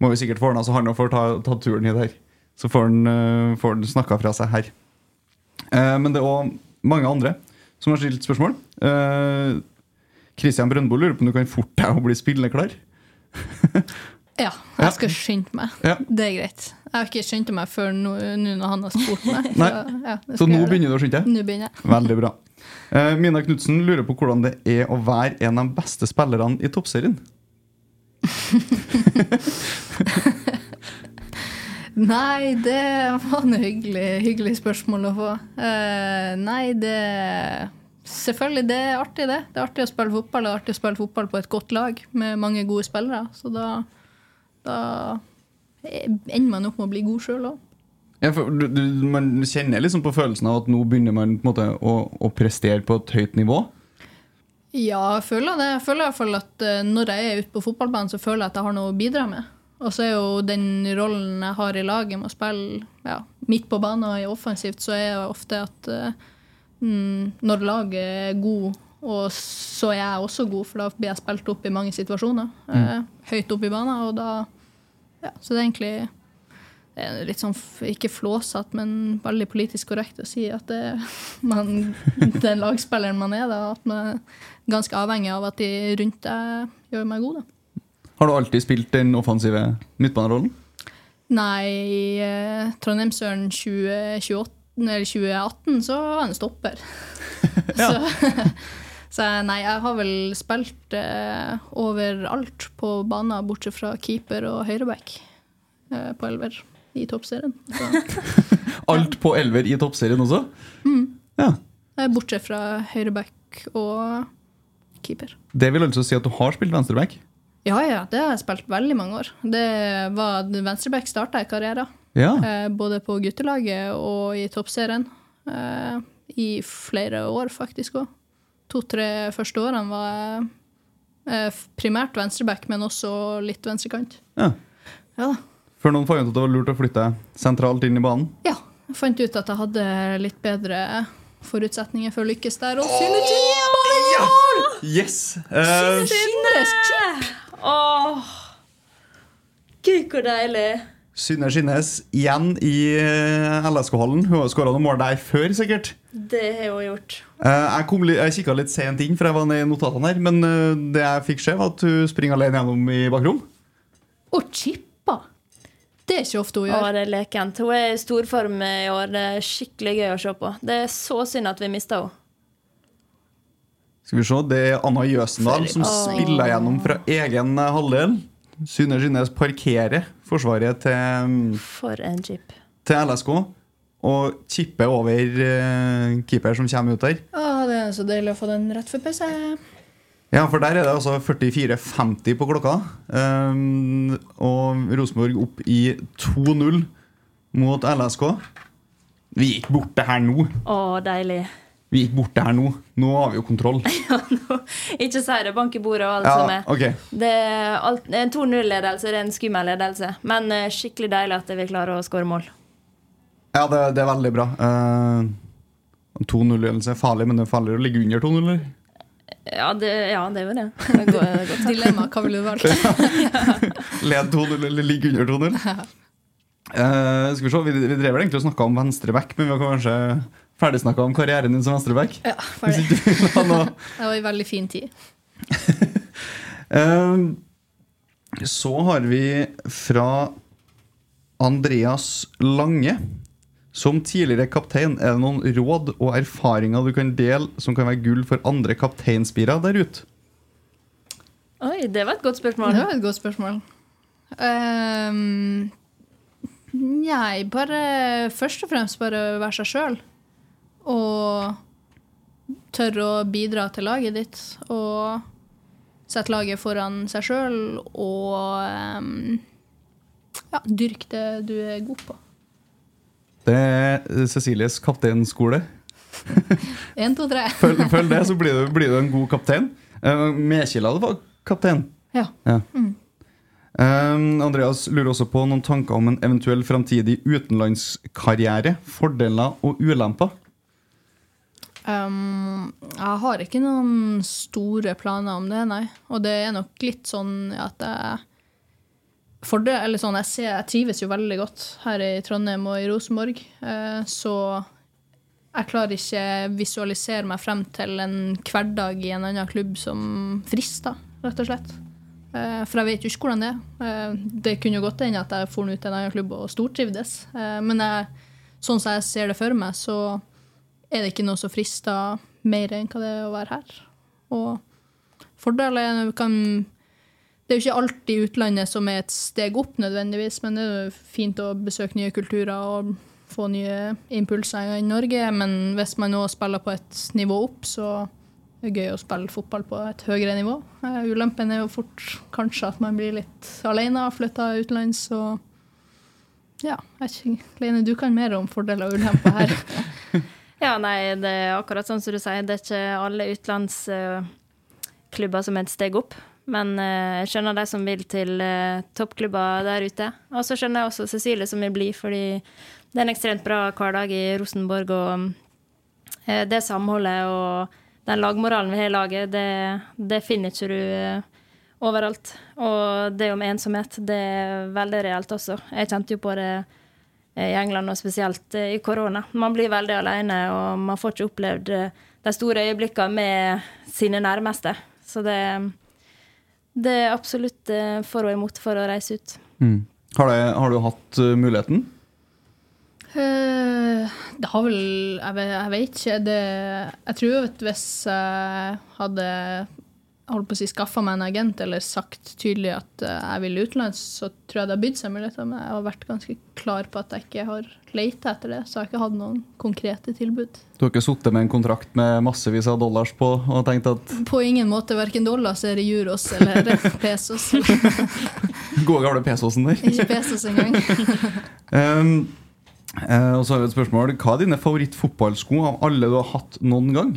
må vi sikkert få ordna så han også får ta, ta turen hit her. Så får han, uh, får han snakka fra seg her. Eh, men det er òg mange andre som har stilt spørsmål. Uh, Christian Brøndbo lurer på om du kan forte deg å bli spilleklar. Ja, Ja. jeg skal skynde meg. Ja. Det er greit. Jeg har ikke skyndt meg før nå no, når han har spurt meg. Så, ja, Så nå begynner du å skynde deg? Nå. Veldig bra. Uh, Mina Knutsen lurer på hvordan det er å være en av de beste spillerne i toppserien. Nei, det var noe hyggelig, hyggelig spørsmål å få. Uh, nei, det Selvfølgelig, det er artig, det. Det er artig å spille fotball. Det er artig å spille fotball på et godt lag med mange gode spillere. Så da, da ender man opp med å bli god sjøl òg. Ja, du, du, man kjenner liksom på følelsen av at nå begynner man måte å, å prestere på et høyt nivå. Ja, jeg føler det. Jeg føler i hvert fall at eh, når jeg er ute på fotballbanen, så føler jeg at jeg har noe å bidra med. Og så er jo den rollen jeg har i laget med å spille ja, midt på banen og i offensivt, så er det ofte at eh, mm, når laget er god, og så er jeg også god, for da blir jeg spilt opp i mange situasjoner. eh, høyt opp i banen, og da Ja, så det er egentlig det er litt sånn, ikke flåsete, men veldig politisk korrekt å si at det, man, den lagspilleren man er, da, at man er ganske avhengig av at de rundt deg gjør meg god. Da. Har du alltid spilt den offensive midtbanerollen? Nei, eh, Trondheimsøren 2028 eller 2018 så var han stopper. så, så nei, jeg har vel spilt eh, overalt på banen, bortsett fra keeper og høyreback eh, på elver i toppserien. Alt på elver i toppserien også? mm, Ja. eh, bortsett fra høyreback og keeper. Det vil altså si at du har spilt venstreback? Ja, ja, det har jeg spilt veldig mange år. Det var Venstreback starta i karrieren. Ja. Eh, både på guttelaget og i toppserien. Eh, I flere år, faktisk òg. To-tre første årene var jeg eh, primært venstreback, men også litt venstrekant. ja. Ja da. Før noen fant ut at det var lurt å flytte sentralt inn i banen? Ja. Jeg fant ut at jeg hadde litt bedre forutsetninger for å lykkes der. Og Synne ja! Yes! Uh, Skinnes chip! Åh! Gud, hvor deilig. Synne Skinnes igjen i eh, LSK-hallen. Hun har skåra noen mål der før, sikkert. Det har hun gjort. Eh, jeg kom jeg kikka litt sent inn, for jeg var nede i notatene her. Men eh, det jeg fikk se, var at hun springer alene gjennom i bakrom. Og chippa! Det er ikke ofte hun Å, gjør. det er lekent. Hun er i storform i år. Det er skikkelig gøy å se på. Det er så synd at vi mista henne. Skal vi se, Det er Anna Jøsendal som spiller gjennom fra egen halvdel. Synne Skinnes parkerer forsvaret til, mm, For en chip. til LSK. Og chipper over uh, keeper som kommer ut der. Å, det er så deilig å få den rett før pause. Ja, for der er det altså 44,50 på klokka. Um, og Rosenborg opp i 2-0 mot LSK. Vi gikk bort det her nå. Å, deilig. Vi gikk bort det her nå. Nå har vi jo kontroll. Ikke si det. Bank i bordet og alt Ja, som er. Okay. Det er en 2-0-ledelse det er en skummel ledelse. Men eh, skikkelig deilig at vi klarer å skåre mål. Ja, det, det er veldig bra. Uh, 2-0-ledelse er farlig, men det er farligere å ligge under 2-0, eller? Ja, det, ja, det er jo det. det går, det går Dilemma, hva ville du valgt? Led 2-0 eller ligge under 2-0. Uh, skal vi se, vi, vi drev vel egentlig og snakka om venstre back, men vi har kanskje ferdigsnakka om karrieren din som venstreback. Ja, ferdig. Det var en veldig fin tid. Eh, Så har vi fra Andreas Lange. Som tidligere kaptein, er det noen råd og erfaringer du kan dele som kan være gull for andre kapteinspirer der ute? Oi, det var et godt spørsmål. Det var et godt spørsmål. Um, nei, bare først og fremst bare være seg sjøl. Og tørre å bidra til laget ditt. Og sette laget foran seg sjøl. Og um, ja, dyrke det du er god på. Det er Cecilies kapteinskole. Én, to, tre. Følg, det, så blir du, blir du en god kaptein. Uh, Mekila var kaptein. Ja. Ja. Mm. Um, Andreas lurer også på noen tanker om en eventuell framtidig utenlandskarriere. Fordeler og ulemper. Um, jeg har ikke noen store planer om det, nei. Og det er nok litt sånn at jeg for det, eller sånn, jeg, ser, jeg trives jo veldig godt her i Trondheim og i Rosenborg. Uh, så jeg klarer ikke visualisere meg frem til en hverdag i en annen klubb som frister, rett og slett. Eh, for jeg vet jo ikke hvordan det er. Eh, det kunne jo godt hende at jeg dro ut til en annen klubb og stortrivdes. Men jeg, sånn som jeg ser det for meg, så er det ikke noe som frister mer enn hva det er å være her. Og fordeler er kan Det er jo ikke alltid utlandet som er et steg opp, nødvendigvis, men det er jo fint å besøke nye kulturer og få nye impulser i Norge. Men hvis man nå spiller på et nivå opp, så er det gøy å spille fotball på et høyere nivå. Eh, Ulempen er jo fort kanskje at man blir litt alene, flytta utenlands og Ja, jeg vet ikke. Lene, du kan mer om fordeler og ulemper her. Ja, nei, det er akkurat sånn som du sier. Det er ikke alle utenlandsklubber som er et steg opp. Men eh, jeg skjønner de som vil til eh, toppklubber der ute. Og så skjønner jeg også Cecilie som vil bli, fordi det er en ekstremt bra hverdag i Rosenborg. Og eh, det samholdet og den lagmoralen vi har i laget, det, det finner ikke du overalt. Og det om ensomhet, det er veldig reelt også. Jeg kjente jo på det i England, og spesielt eh, i korona. Man blir veldig alene, og man får ikke opplevd eh, de store øyeblikkene med sine nærmeste. Så det, Det er absolutt eh, for og imot for å reise ut. Mm. Har, det, har du hatt muligheten? Eh, det har vel Jeg, jeg vet ikke. Det, jeg tror at hvis jeg hadde holdt på å si skaffa meg en agent eller sagt tydelig at eh, jeg vil utenlands, så tror jeg det har bydd seg muligheter. Men jeg har vært ganske klar på at jeg ikke har leita etter det. Så jeg har ikke hatt noen konkrete tilbud. Du har ikke sittet med en kontrakt med massevis av dollars på og tenkt at På ingen måte verken dollars eller euros eller pesos. Gode gamle pesosen der. Ikke pesos engang. Um, og så har vi et spørsmål. Hva er dine favorittfotballsko av alle du har hatt noen gang?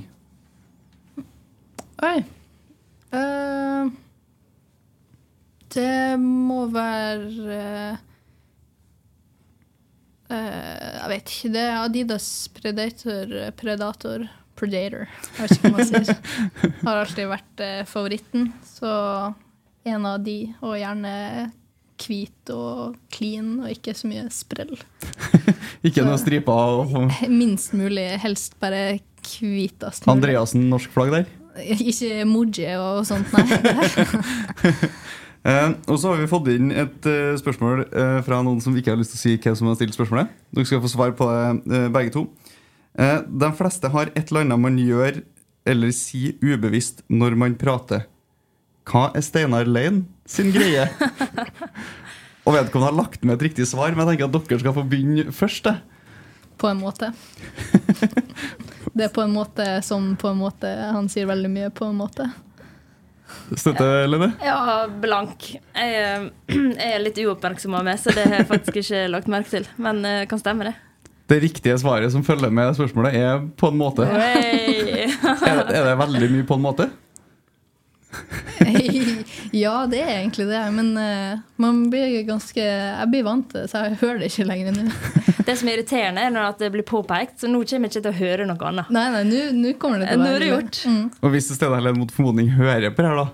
Oi. Eh, det må være eh, Jeg vet ikke. Det er Adidas Predator Predator Predator. Jeg vet ikke hva man sier. Har alltid vært uh, favoritten. Så en av de, og gjerne hvit og clean, og ikke så mye sprell. Ikke noe striper og Minst mulig, helst bare hvitest mulig. Andreassen norsk flagg der? Ikke emoji og sånt, nei. Uh, og så har vi fått inn et uh, spørsmål uh, fra noen som ikke har lyst til å si hvem som har stilt spørsmålet. Dere skal få svar på det, begge to. De fleste har et eller annet man gjør eller sier ubevisst når man prater. Hva er Steinar Lein sin greie? og vedkommende har lagt med et riktig svar, men jeg tenker at dere skal få begynne først. det. På en måte. Det er på en måte som på en måte Han sier veldig mye på en måte. Støtte, Lene? Ja, blank. Jeg, eh, jeg er litt uoppmerksom av meg, så det har jeg faktisk ikke lagt merke til. Men det kan stemme, det. Det riktige svaret som følger med spørsmålet, er på en måte. Hey. Er det, er det veldig mye på en måte? Ja, det er egentlig det, men uh, man blir ganske Jeg blir vant til det, så jeg hører det ikke lenger nå. Det som er irriterende, er når at det blir påpekt, så nå kommer jeg ikke til å høre noe annet. Nei, nei, nå kommer det til å Nå være er det gjort. Mm. Og hvis Steinar mot formodning hører på det her, da,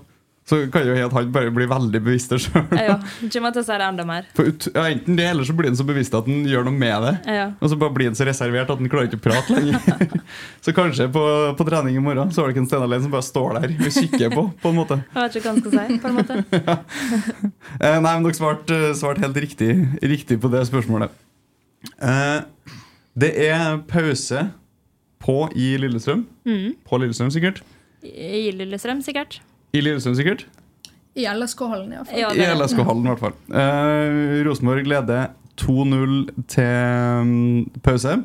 så kan jo at han bare bli veldig bevisst det sjøl. Ja, kommer til å si det enda mer. Ut, ja, enten det, eller så blir han så bevisst at han gjør noe med det. Ja. Og så bare blir han så reservert at han klarer ikke å prate lenger. så kanskje på, på trening i morgen Så har du ikke en Steinar Lein som bare står der og kikker på. på en måte Jeg vet ikke hva han skal si, på en måte. ja. Nei, men dere svarte svart helt riktig, riktig på det spørsmålet. Eh, det er pause på i Lillestrøm. Mm. På Lillestrøm, sikkert. I Lillestrøm, sikkert. I Lillestrøm, sikkert. I LSK-hallen, hvert Ja, I LSK-hallen, i hvert fall. Eh, Rosenborg leder 2-0 til mm, pause.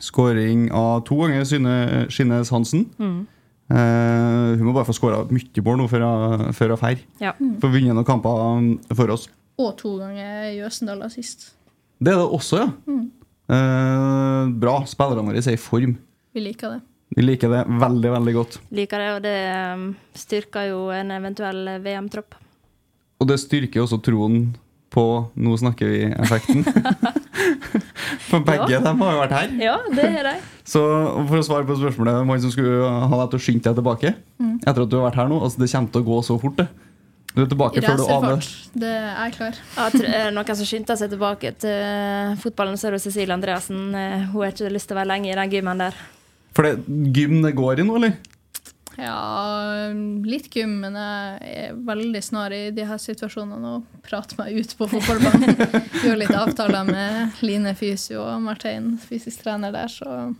Skåring av to ganger Synne Skinnes Hansen. Mm. Eh, hun må bare få skåra mye mål nå før hun drar. ja. Få vunnet noen kamper mm, for oss. Og to ganger Jøsendal sist. Det er det også, ja. Mm. Eh, bra. Spillerne våre er i form. Vi liker det. Vi liker det veldig, veldig godt. Liker det, og det um, styrker jo en eventuell VM-tropp. Og det styrker også troen på Nå snakker vi-effekten. For begge Ja. dem har jo vært her. Ja, det er de. Så for å svare på spørsmålet om han som skulle ha deg til å skynde deg tilbake Mm. Etter at du har vært her nå, altså det kommer til å gå så fort det Du er tilbake før du aner Det er jeg klar. Ja, er noen som skynder seg tilbake til fotballen, så er det Cecilie Andreassen. Eh, Hun har ikke lyst til å være lenge i den gymmen der. For det gym det går i nå, eller? Ja, litt gym, men jeg er veldig snar i de her situasjonene og prater meg ut på fotballbanen. Gjør litt avtaler med Line Fysio og Martein, fysisk trener der, så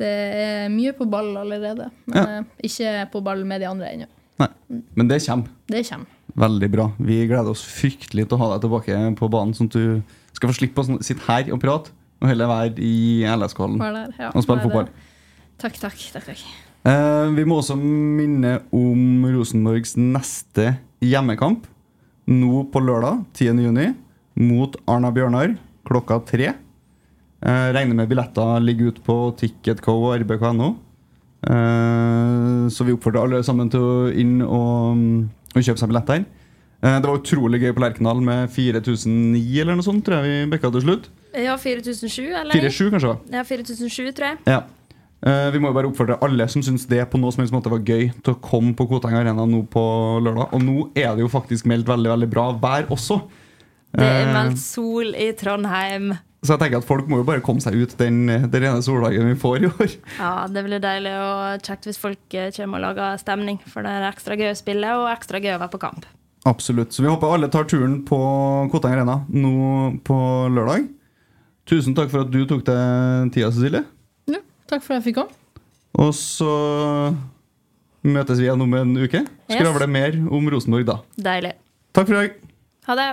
det er mye på ball allerede. Men Ja. eh, ikke på ball med de andre ennå. Nei, men det kommer Det kommer. Veldig bra Vi gleder oss fryktelig til å ha deg tilbake på banen Sånn at du skal få slippe å sitte her og prate Og heller være i LSK-hallen ja. Og spille fotball. Takk, takk. takk, takk. Eh, vi må også minne om Rosenborgs neste hjemmekamp. Nå på lørdag 10. juni mot Arna Bjørnar klokka tre. Eh, regner med billetter ligger ute på Ticketco og rbk.no. Eh, så vi oppfordrer alle sammen til å inn og, og kjøpe seg billett der. Eh, det var utrolig gøy på Lerkendal med 4009 eller noe sånt, tror jeg vi bekka til slutt. Ja, 4007, eller? 47 kanskje? Ja, 4007, tror jeg. Ja. Eh, vi må jo bare oppfordre alle som syns det på noe som helst måte var gøy, til å komme på Koteng Arena nå på lørdag. Og nå er det jo faktisk meldt veldig veldig bra vær også. Det er Eh, meldt sol i Trondheim. Så jeg tenker at folk må jo bare komme seg ut den, den ene soldagen vi får i år. Ja, det blir deilig og kjekt hvis folk eh, kommer og lager stemning. For det er ekstra gøy å spille og ekstra gøy å være på kamp. Absolutt. Så vi håper alle tar turen på Koteng Arena nå på lørdag. Tusen takk for at du tok deg tida, Cecilie. Ja, takk for at jeg fikk komme. Og så møtes vi igjen om en uke. Skravle mer om Rosenborg da. Deilig. Takk for i dag. Ha det.